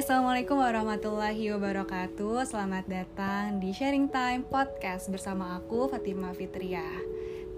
Assalamualaikum warahmatullahi wabarakatuh. Selamat datang di Sharing Time Podcast bersama aku Fatima Fitria.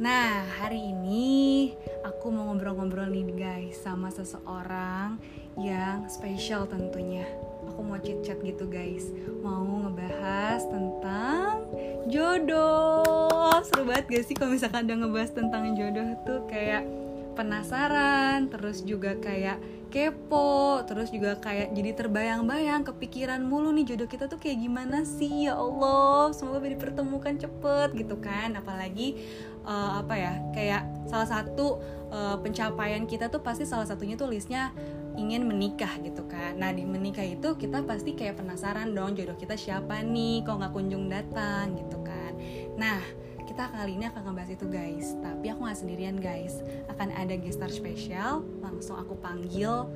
Nah, hari ini aku mau ngobrol-ngobrol nih guys Sama seseorang yang spesial tentunya. Aku mau chat-chat gitu guys. Mau ngebahas tentang jodoh. Seru banget gak sih kalau misalkan udah ngebahas tentang jodoh tuh? Kayak penasaran Terus juga kayak kepo terus juga kayak jadi terbayang-bayang kepikiran mulu nih jodoh kita tuh kayak gimana sih? Ya Allah semoga dipertemukan cepet gitu kan. Apalagi uh, apa ya kayak salah satu uh, pencapaian kita tuh pasti salah satunya tuh listnya ingin menikah gitu kan. Nah di menikah itu kita pasti kayak penasaran dong jodoh kita siapa nih? Kok nggak kunjung datang gitu kan. Nah kita kali ini akan ngebahas itu guys. Tapi aku nggak sendirian guys. Akan ada gestar spesial. Langsung aku panggil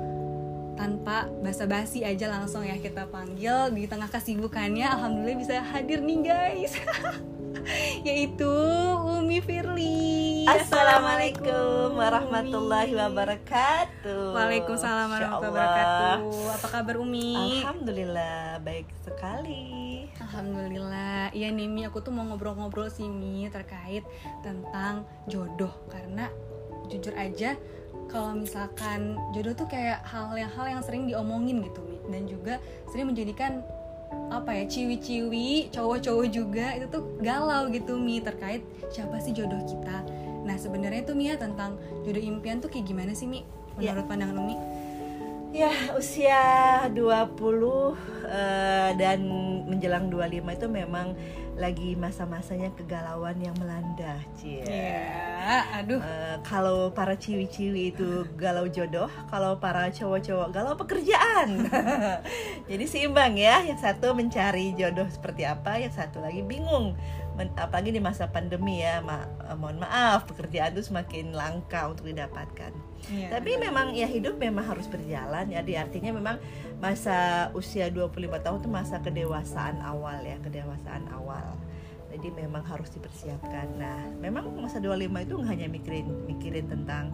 tanpa basa-basi aja langsung ya kita panggil di tengah kesibukannya. Alhamdulillah bisa hadir nih guys. Yaitu Umi Firly Assalamualaikum warahmatullahi wabarakatuh. Waalaikumsalam warahmatullahi wabarakatuh. Apa kabar Umi? Alhamdulillah baik sekali. Alhamdulillah. Iya nih Mi aku tuh mau ngobrol-ngobrol sih Mi terkait tentang jodoh. Karena jujur aja kalau misalkan jodoh tuh kayak hal yang hal yang sering diomongin gitu Mi. Dan juga sering menjadikan apa ya ciwi-ciwi cowok-cowok juga itu tuh galau gitu mi terkait siapa sih jodoh kita nah sebenarnya tuh Mia tentang jodoh impian tuh kayak gimana sih mi menurut ya. pandangan Umi ya usia 20 uh, dan menjelang 25 itu memang lagi masa-masanya kegalauan yang melanda, cie. Yeah, aduh. Uh, kalau para ciwi-ciwi itu galau jodoh, kalau para cowok-cowok galau pekerjaan. Jadi seimbang ya, yang satu mencari jodoh seperti apa, yang satu lagi bingung. Men apalagi di masa pandemi ya, ma uh, mohon maaf, pekerjaan itu semakin langka untuk didapatkan. Yeah, Tapi memang ya hidup memang harus berjalan, jadi artinya memang masa usia 25 tahun itu masa kedewasaan awal ya, kedewasaan awal. Jadi memang harus dipersiapkan. Nah, memang masa 25 itu nggak hanya mikirin mikirin tentang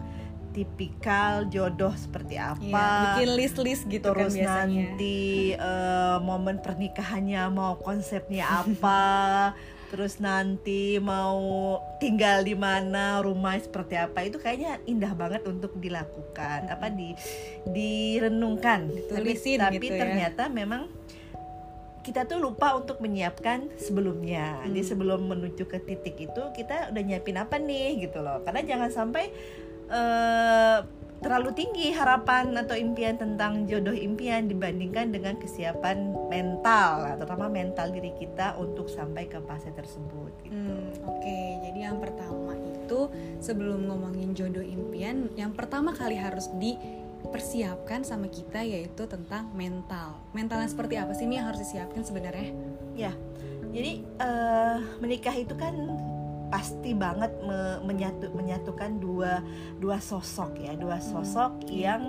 tipikal jodoh seperti apa, ya, bikin list-list gitu kan terus kan biasanya. nanti uh, momen pernikahannya mau konsepnya apa, terus nanti mau tinggal di mana, rumah seperti apa itu kayaknya indah banget untuk dilakukan, apa di direnungkan, Ditulisin tapi, tapi gitu ya. ternyata memang kita tuh lupa untuk menyiapkan sebelumnya. Hmm. Jadi sebelum menuju ke titik itu kita udah nyiapin apa nih gitu loh. Karena jangan sampai uh, terlalu tinggi harapan atau impian tentang jodoh impian dibandingkan dengan kesiapan mental, terutama mental diri kita untuk sampai ke fase tersebut. Gitu. Hmm, Oke, okay. jadi yang pertama itu sebelum ngomongin jodoh impian, yang pertama kali harus di persiapkan sama kita yaitu tentang mental. Mentalnya seperti apa sih Mi yang harus disiapkan sebenarnya? Ya, jadi uh, menikah itu kan pasti banget me menyatu menyatukan dua dua sosok ya, dua hmm, sosok hmm. yang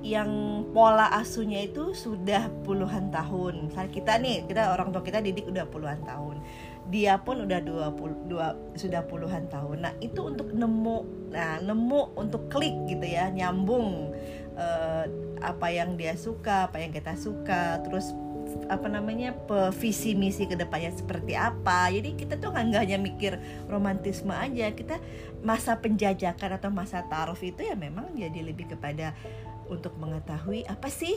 yang pola asuhnya itu sudah puluhan tahun. Misalnya kita nih, kita orang tua kita didik udah puluhan tahun dia pun udah dua puluh dua sudah puluhan tahun. Nah, itu untuk nemu nah nemu untuk klik gitu ya, nyambung uh, apa yang dia suka, apa yang kita suka, terus apa namanya visi misi ke depannya seperti apa jadi kita tuh nggak hanya mikir romantisme aja kita masa penjajakan atau masa taruh itu ya memang jadi lebih kepada untuk mengetahui apa sih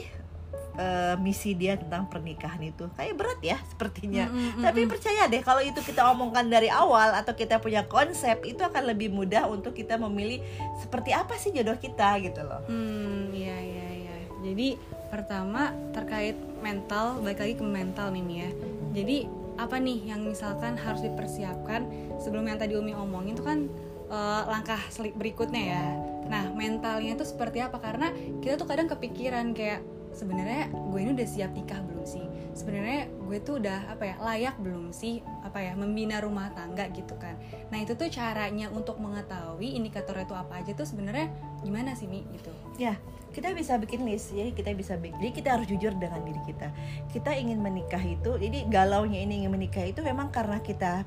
uh, misi dia tentang pernikahan itu kayak berat ya sepertinya. Mm -hmm. Tapi percaya deh kalau itu kita omongkan dari awal atau kita punya konsep itu akan lebih mudah untuk kita memilih seperti apa sih jodoh kita gitu loh. Hmm, iya iya iya. Jadi pertama terkait mental, balik lagi ke mental nih ya. Jadi apa nih yang misalkan harus dipersiapkan sebelum yang tadi Umi omongin itu kan uh, langkah berikutnya ya. Nah, mentalnya itu seperti apa? Karena kita tuh kadang kepikiran kayak sebenarnya gue ini udah siap nikah belum sih? Sebenarnya gue tuh udah apa ya layak belum sih apa ya membina rumah tangga gitu kan? Nah itu tuh caranya untuk mengetahui indikator itu apa aja tuh sebenarnya gimana sih mi gitu? Ya kita bisa bikin list jadi kita bisa bikin jadi kita harus jujur dengan diri kita. Kita ingin menikah itu jadi galaunya ini ingin menikah itu memang karena kita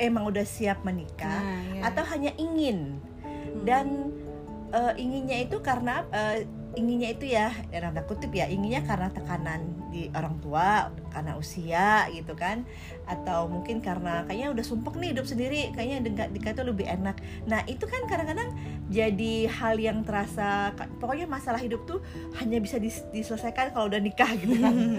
emang udah siap menikah nah, ya. atau hanya ingin. Hmm. dan uh, inginnya itu karena uh, inginnya itu ya dalam tanda kutip ya inginnya karena tekanan di orang tua karena usia gitu kan. Atau mungkin karena kayaknya udah sumpek nih hidup sendiri kayaknya dekat dekat itu lebih enak. Nah itu kan kadang-kadang jadi hal yang terasa pokoknya masalah hidup tuh hanya bisa dis diselesaikan kalau udah nikah gitu kan.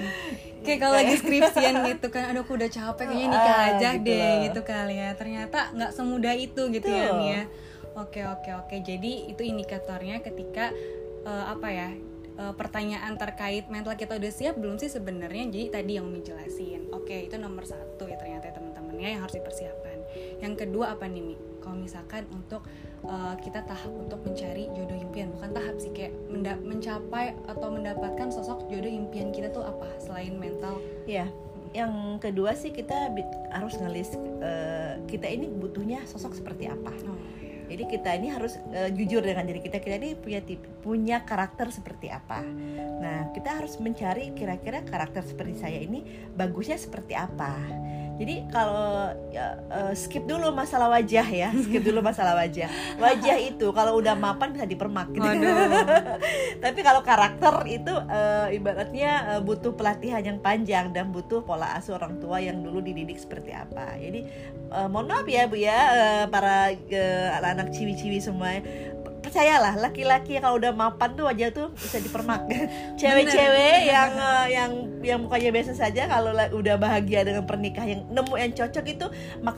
Kayak kalau lagi skripsian gitu kan aduh aku udah capek kayaknya nikah Ah, aja gitu. deh loh. gitu kali ya. Ternyata nggak semudah itu gitu ya Betul. Mia oke oke oke. Jadi itu indikatornya ketika eh, apa ya eh, pertanyaan terkait mental kita udah siap belum sih sebenarnya? Jadi tadi yang Umi jelasin. Oke itu nomor satu ya ternyata ya teman-teman ya yang harus dipersiapkan. Yang kedua apa nih Mi? Kalau misalkan untuk eh, kita tahap untuk mencari jodoh impian bukan tahap sih kayak menda- mencapai atau mendapatkan sosok jodoh impian kita tuh apa selain mental? Ya yang kedua sih kita harus ngelis eh, kita ini butuhnya sosok seperti apa. Oh. Jadi kita ini harus eh, jujur dengan diri kita. Kita ini punya tip, punya karakter seperti apa. Nah, kita harus mencari kira-kira karakter seperti saya ini bagusnya seperti apa. Jadi kalau ya, eh, skip dulu masalah wajah ya, skip dulu masalah wajah. Wajah itu kalau udah mapan bisa dipermak gitu. Tapi kalau karakter itu eh, ibaratnya eh, butuh pelatihan yang panjang dan butuh pola asuh orang tua yang dulu dididik seperti apa. Jadi eh, mohon maaf ya Bu ya eh, para eh, anak-anak ciwi-ciwi semua. Percayalah laki-laki kalau udah mapan tuh wajah tuh bisa dipermak. Cewek-cewek yang eh, yang yang mukanya biasa saja kalau la- udah bahagia dengan pernikahan yang nemu yang cocok itu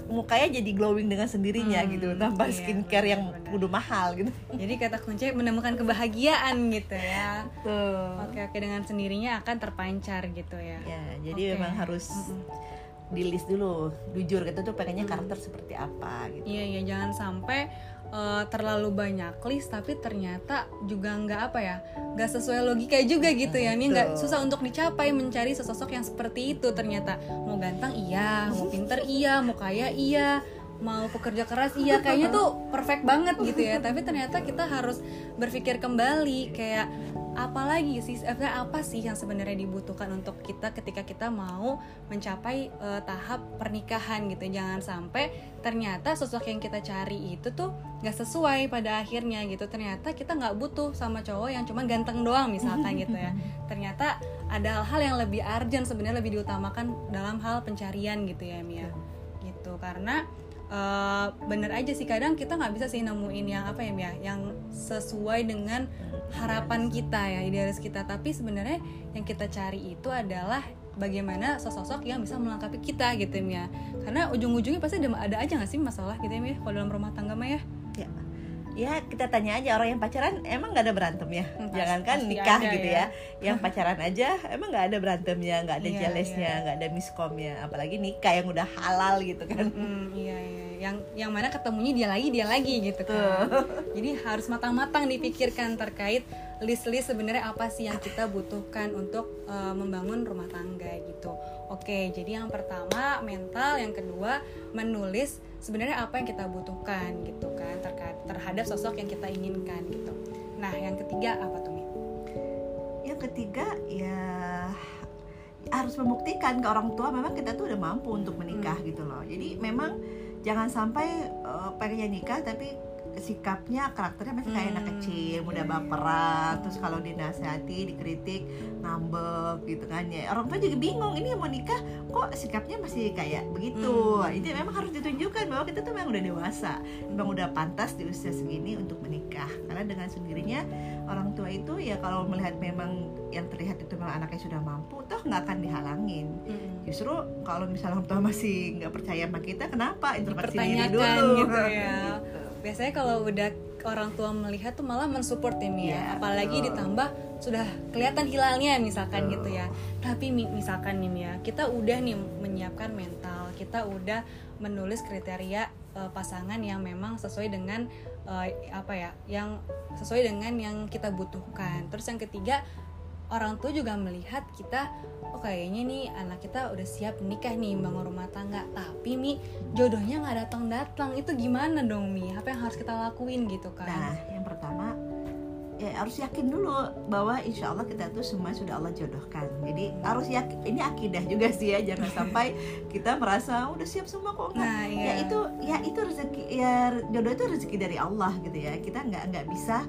mukanya jadi glowing dengan sendirinya Hmm, gitu tanpa iya, skincare yang kudu mahal gitu. Jadi kata kunci menemukan kebahagiaan gitu ya. Tuh. Oke oke dengan sendirinya akan terpancar gitu ya. Ya, jadi Oke. memang harus Mm-mm. di list dulu. Jujur kita tuh pengennya karakter seperti apa gitu. Iya iya jangan sampai eh, terlalu banyak list tapi ternyata juga nggak apa ya nggak sesuai logika juga gitu ya. Mi nggak susah untuk dicapai mencari sosok yang seperti itu ternyata. Mau ganteng iya. Mau pinter iya. Mau kaya iya. Mau pekerja keras iya. Kayaknya tuh perfect banget gitu ya. Tapi ternyata kita harus berpikir kembali kayak apalagi sih sebenarnya apa sih yang sebenarnya dibutuhkan untuk kita ketika kita mau mencapai eh, tahap pernikahan gitu? Jangan sampai ternyata sosok yang kita cari itu tuh nggak sesuai pada akhirnya gitu. Ternyata kita nggak butuh sama cowok yang cuma ganteng doang misalkan gitu ya. Ternyata ada hal-hal yang lebih urgent sebenarnya lebih diutamakan dalam hal pencarian gitu ya Mia. Gitu karena eh, bener aja sih kadang kita nggak bisa sih nemuin yang apa ya Mia? Yang sesuai dengan harapan kita ya idealis kita. Tapi sebenarnya yang kita cari itu adalah bagaimana sosok yang bisa melengkapi kita gitu ya karena ujung-ujungnya pasti ada, ada aja nggak sih masalah gitu ya Mia? Kalau dalam rumah tangga mah ya Ya. Ya kita tanya aja orang yang pacaran emang nggak ada berantem ya, pasti- jangankan pasti nikah ada gitu ya. ya. Yang pacaran aja emang nggak ada berantemnya, nggak ada Iya, jealousnya, iya. nggak ada miskomnya, apalagi nikah yang udah halal gitu kan. Hmm, iya iya yang yang mana ketemunya dia lagi dia lagi gitu kan jadi harus matang-matang dipikirkan terkait list-list sebenarnya apa sih yang kita butuhkan untuk eh, membangun rumah tangga gitu oke jadi yang pertama mental yang kedua menulis sebenarnya apa yang kita butuhkan gitu kan terhadap sosok yang kita inginkan gitu nah yang ketiga apa tuh Mi? Yang ketiga ya harus membuktikan ke orang tua memang kita tuh udah mampu untuk menikah Hmm. gitu loh. Jadi memang jangan sampai uh, pengennya nikah tapi sikapnya karakternya masih kayak anak Hmm, kecil, mudah iya, iya. baperan, terus kalau dinasehati, dikritik, ngambek gitu kan ya. Orang tua juga bingung, ini yang mau nikah kok sikapnya masih kayak begitu. Hmm. Itu memang harus ditunjukkan bahwa kita tuh memang udah dewasa, memang udah pantas di usia segini untuk menikah. Karena dengan sendirinya orang tua itu ya kalau melihat memang yang terlihat itu memang anaknya sudah mampu, toh nggak akan dihalangin. Hmm. Justru kalau misalnya orang tua masih nggak percaya sama kita, kenapa introspeksi diri dulu? gitu ya. Biasanya kalau udah orang tua melihat tuh malah mensupport ya Mi ya. Iya, apalagi betul. ditambah sudah kelihatan hilalnya misalkan gitu ya tapi mi- misalkan nih Mi ya kita udah nih menyiapkan mental kita udah menulis kriteria eh, pasangan yang memang sesuai dengan eh, apa ya yang sesuai dengan yang kita butuhkan terus yang ketiga orang tua juga melihat kita oh kayaknya nih anak kita udah siap nikah nih bangun rumah tangga. Tapi mi jodohnya nggak datang datang itu gimana dong mi? Apa yang harus kita lakuin gitu kan? Nah, yang pertama ya harus yakin dulu bahwa insya Allah kita tuh semua sudah Allah jodohkan. Jadi harus yakin ini akidah juga sih ya jangan sampai kita merasa udah siap semua kok. Enggak. Nah, ya iya. itu ya itu rezeki ya jodoh itu rezeki dari Allah gitu ya. Kita nggak nggak bisa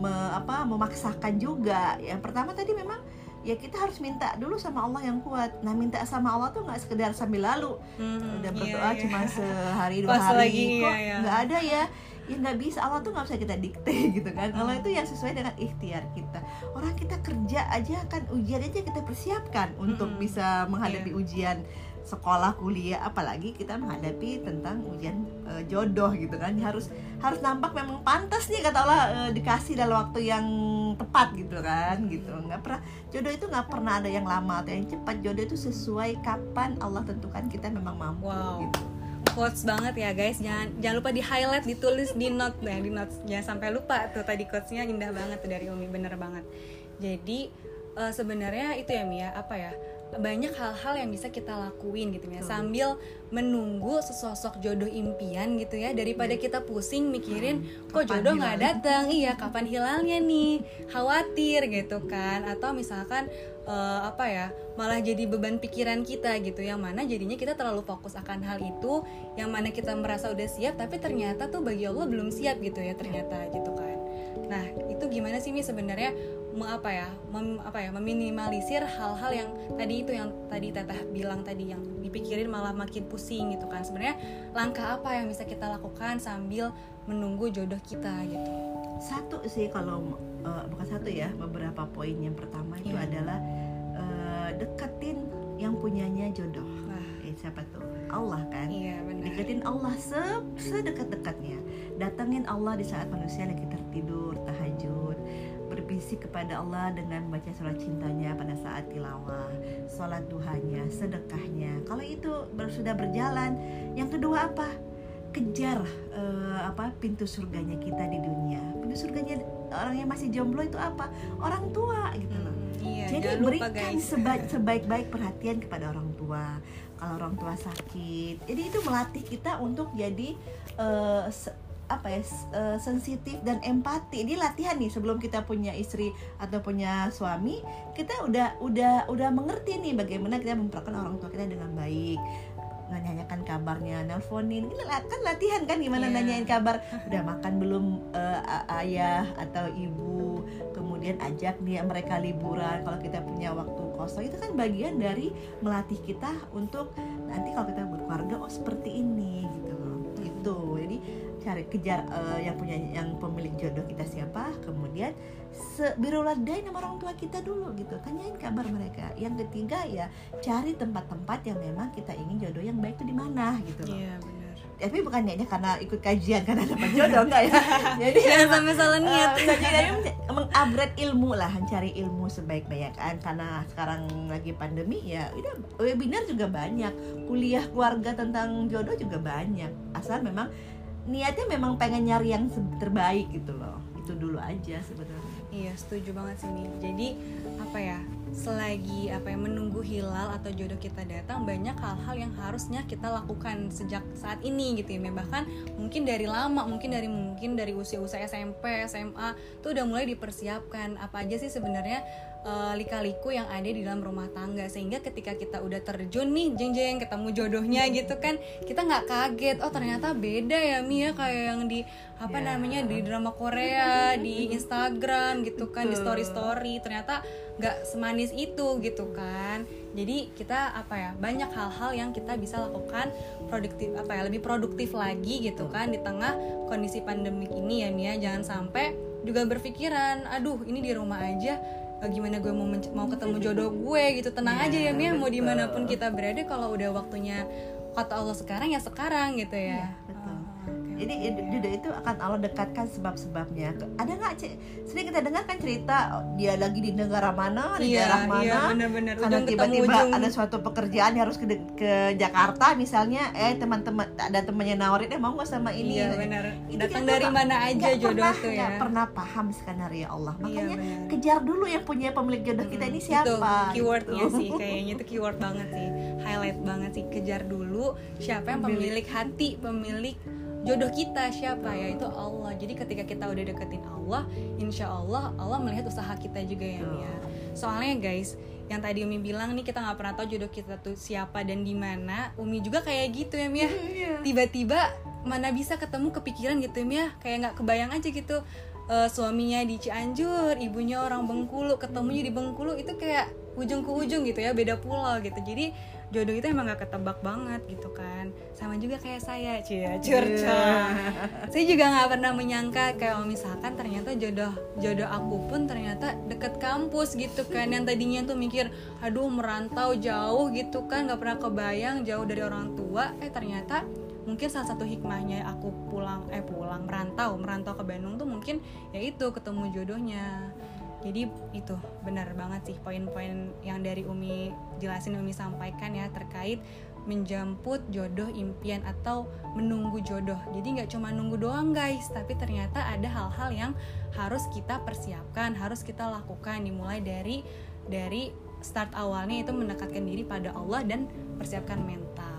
me- apa memaksakan juga yang pertama tadi memang ya kita harus minta dulu sama Allah yang kuat nah minta sama Allah tuh nggak sekedar sambil lalu Hmm, udah iya, berdoa iya. cuma sehari dua Pas hari lagi, kok iya, iya. nggak ada ya ya nggak bisa Allah tuh nggak bisa kita dikte gitu kan Allah Hmm. itu yang sesuai dengan ikhtiar kita orang kita kerja aja kan ujian aja kita persiapkan untuk Mm-mm. bisa menghadapi Iya. ujian sekolah kuliah apalagi kita menghadapi tentang ujian eh, jodoh gitu kan. Harus harus nampak memang pantas nih kata Allah eh, dikasih dalam waktu yang tepat gitu kan gitu. Nggak pernah jodoh itu nggak pernah ada yang lama atau yang cepat. Jodoh itu sesuai kapan Allah tentukan kita memang mampu Wow. gitu. Quotes banget ya guys. Jangan jangan lupa di highlight ditulis di note ya di notes. Jangan sampai lupa tuh tadi quotesnya indah banget tuh dari Umi bener banget. Jadi eh, sebenarnya itu ya Mia apa ya banyak hal-hal yang bisa kita lakuin gitu ya. Sambil menunggu sesosok jodoh impian gitu ya daripada kita pusing mikirin kok Iya. Kapan jodoh nggak datang iya kapan hilangnya nih? Khawatir gitu kan. Atau misalkan eh, apa ya malah jadi beban pikiran kita gitu. Yang mana jadinya kita terlalu fokus akan hal itu yang mana kita merasa udah siap tapi ternyata tuh bagi Allah belum siap gitu ya ternyata gitu kan. Nah itu gimana sih mi sebenarnya me- apa ya mem- apa ya meminimalisir hal-hal yang tadi itu yang tadi teteh bilang tadi yang dipikirin malah makin pusing gitu kan. Sebenarnya langkah apa yang bisa kita lakukan sambil menunggu jodoh kita gitu? Satu sih kalau eh, bukan satu ya beberapa poin. Yang pertama itu Iya. adalah eh, deketin yang punyanya jodoh. Wah. Eh, siapa tuh? Allah kan? Iya benar. Deketin Allah se sedekat-dekatnya. Datangin Allah di saat manusia lagi tertidur tahajud berbisik kepada Allah dengan membaca surat cintanya pada saat tilawah sholat duhanya sedekahnya. Kalau itu sudah berjalan yang kedua apa? Kejar eh, apa pintu surganya kita di dunia. Pintu surganya orang yang masih jomblo itu apa? Orang tua gitu loh. Hmm, iya jadi berikan guys. sebaik sebaik-baik perhatian kepada orang tua. Kalau orang tua sakit, jadi itu melatih kita untuk jadi eh, se- apa ya eh, sensitif dan empati. Ini latihan nih sebelum kita punya istri atau punya suami, kita udah udah udah mengerti nih bagaimana kita memperlakukan orang tua kita dengan baik. Nanyakan kabarnya, nelponin, kan latihan kan gimana Iya. nanyain kabar, udah makan belum a- ayah atau ibu, kemudian ajak dia mereka liburan kalau kita punya waktu kosong. Itu kan bagian dari melatih kita untuk nanti kalau kita berkeluarga oh seperti ini gitu. Loh itu jadi cari kejar eh, yang punya yang pemilik jodoh kita siapa kemudian se biruladain sama orang tua kita dulu gitu. Tanyain kabar mereka. Yang ketiga ya cari tempat-tempat yang memang kita ingin jodoh yang baik itu di mana gitu loh. Iya benar. Tapi bukan niatnya karena ikut kajian karena dapat jodoh enggak ya. Jadi jangan sampai salah niat. Eh, jadi mengupgrade ilmu lah mencari ilmu sebaik-baik kan. Karena sekarang lagi pandemi ya udah webinar juga banyak. Kuliah keluarga tentang jodoh juga banyak. Asal memang niatnya memang pengen nyari yang terbaik gitu loh. Itu dulu aja sebenarnya. Iya setuju banget sih Mi. Jadi apa ya selagi apa ya menunggu hilal atau jodoh kita datang banyak hal-hal yang harusnya kita lakukan sejak saat ini gitu ya bahkan mungkin dari lama mungkin dari mungkin dari usia-usia SMP SMA tuh udah mulai dipersiapkan. Apa aja sih sebenarnya eh, lika-liku yang ada di dalam rumah tangga. Sehingga ketika kita udah terjun nih jeng jeng ketemu jodohnya gitu kan kita nggak kaget oh ternyata beda ya Mi ya kayak yang di apa Ya. namanya di drama Korea di Instagram gitu kan di story story ternyata nggak semanis itu gitu kan. Jadi kita apa ya banyak hal-hal yang kita bisa lakukan produktif apa ya lebih produktif lagi gitu kan di tengah kondisi pandemik ini ya Mia jangan sampai juga berpikiran aduh ini di rumah aja gimana gue mau mau ketemu jodoh gue? Gitu. Tenang Ya, aja ya Mia mau di mana pun kita berada kalau udah waktunya kata Allah sekarang ya sekarang gitu ya. Iya, jadi jodoh itu akan Allah dekatkan sebab-sebabnya. Ada nggak Cek? sering kita dengar kan cerita dia lagi di negara mana di iya, daerah mana iya, karena tiba-tiba ada suatu pekerjaan yang harus ke, ke Jakarta misalnya eh teman-teman ada temannya nawarin eh mau nggak sama ini? Iya benar. Itu datang dari mana aja nggak jodoh pernah, tuh ya. nggak pernah paham skenario Allah. Iya, makanya benar. kejar dulu yang punya pemilik jodoh kita ini siapa itu keywordnya gitu. sih kayaknya itu keyword banget sih. Highlight banget sih. Kejar dulu siapa yang pemilik hati pemilik jodoh kita siapa ya? Itu Allah. Jadi ketika kita udah deketin Allah insya Allah Allah melihat usaha kita juga ya Mia. Soalnya guys yang tadi Umi bilang nih kita nggak pernah tahu jodoh kita tuh siapa dan di mana. Umi juga kayak gitu ya Mia. Iya. tiba-tiba mana bisa ketemu kepikiran gitu ya Mia. Kayak nggak kebayang aja gitu eh, suaminya di Cianjur ibunya orang Bengkulu ketemunya di Bengkulu itu kayak ujung ke ujung gitu ya beda pulau gitu. Jadi jodoh itu emang gak ketebak banget gitu kan. Sama juga kayak saya cia curca saya juga nggak pernah menyangka kayak misalkan ternyata jodoh jodoh aku pun ternyata deket kampus gitu kan. Yang tadinya tuh mikir aduh merantau jauh gitu kan. Nggak pernah kebayang jauh dari orang tua. Eh ternyata mungkin salah satu hikmahnya aku pulang eh pulang merantau merantau ke Bandung tuh mungkin ya itu ketemu jodohnya. Jadi itu benar banget sih poin-poin yang dari Umi jelasin Umi sampaikan ya terkait menjemput jodoh impian atau menunggu jodoh. Jadi nggak cuma nunggu doang guys tapi ternyata ada hal-hal yang harus kita persiapkan harus kita lakukan. Dimulai dari dari start awalnya itu mendekatkan diri pada Allah dan persiapkan mental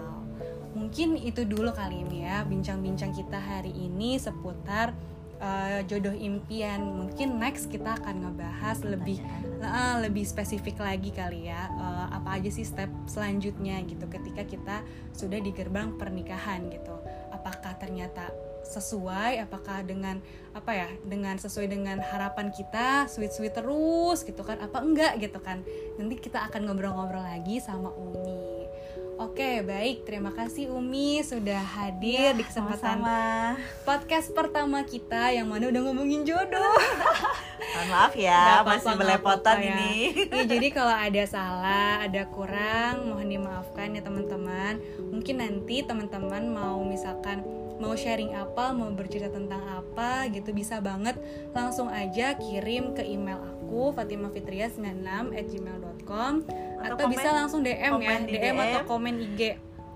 mungkin itu dulu kali ini ya bincang-bincang kita hari ini seputar uh, jodoh impian. Mungkin next kita akan ngebahas lebih uh, lebih spesifik lagi kali ya. Uh, apa aja sih step selanjutnya gitu ketika kita sudah di gerbang pernikahan gitu. Apakah ternyata sesuai? Apakah dengan apa ya dengan sesuai dengan harapan kita? Sweet sweet terus gitu kan? Apa enggak gitu kan? Nanti kita akan ngobrol-ngobrol lagi sama Umi Oke, baik. Terima kasih Umi sudah hadir Ya, di kesempatan sama-sama. podcast pertama kita yang mana udah ngomongin jodoh. Mohon maaf ya, apa-apa, masih belepotan ya. ini. Iya, jadi kalau ada salah, ada kurang, mohon dimaafkan ya teman-teman. Mungkin nanti teman-teman mau misalkan mau sharing apa, mau bercerita tentang apa gitu bisa banget langsung aja kirim ke email aku fatimafitria96@gmail.com atau, Atau bisa komen- langsung DM ya, DM, atau komen IG.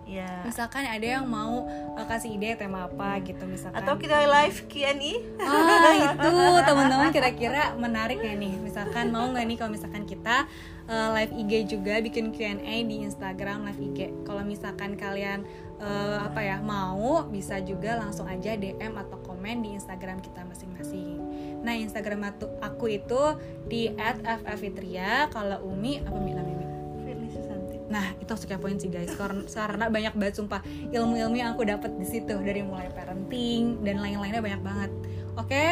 Ya. Misalkan ada yang mau uh, kasih ide tema apa gitu misalkan. Atau kita live Q&A. Ah itu teman-teman kira-kira menarik ya nih. Misalkan mau nggak nih kalau misalkan kita uh, live IG juga bikin Q&A di Instagram live IG. Kalau misalkan kalian uh, apa ya mau bisa juga langsung aja DM atau komen di Instagram kita masing-masing. Nah Instagram aku itu di @ffitria. Kalau Umi apa Mi namanya Mi? Firly Susanti. Nah, itu harus kepoin sih guys karena, banyak banget sumpah ilmu-ilmu yang aku dapat di situ dari mulai parenting dan lain-lainnya banyak banget. Oke,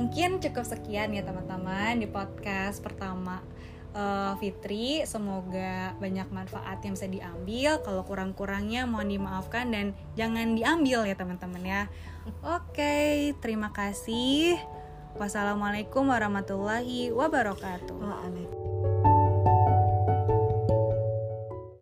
mungkin cukup sekian ya teman-teman di podcast pertama eh, Fitri. Semoga banyak manfaat yang bisa diambil. Kalau kurang-kurangnya mohon dimaafkan dan jangan diambil ya teman-teman ya. Oke, terima kasih. Wassalamualaikum warahmatullahi wabarakatuh. Waalaikumsalam.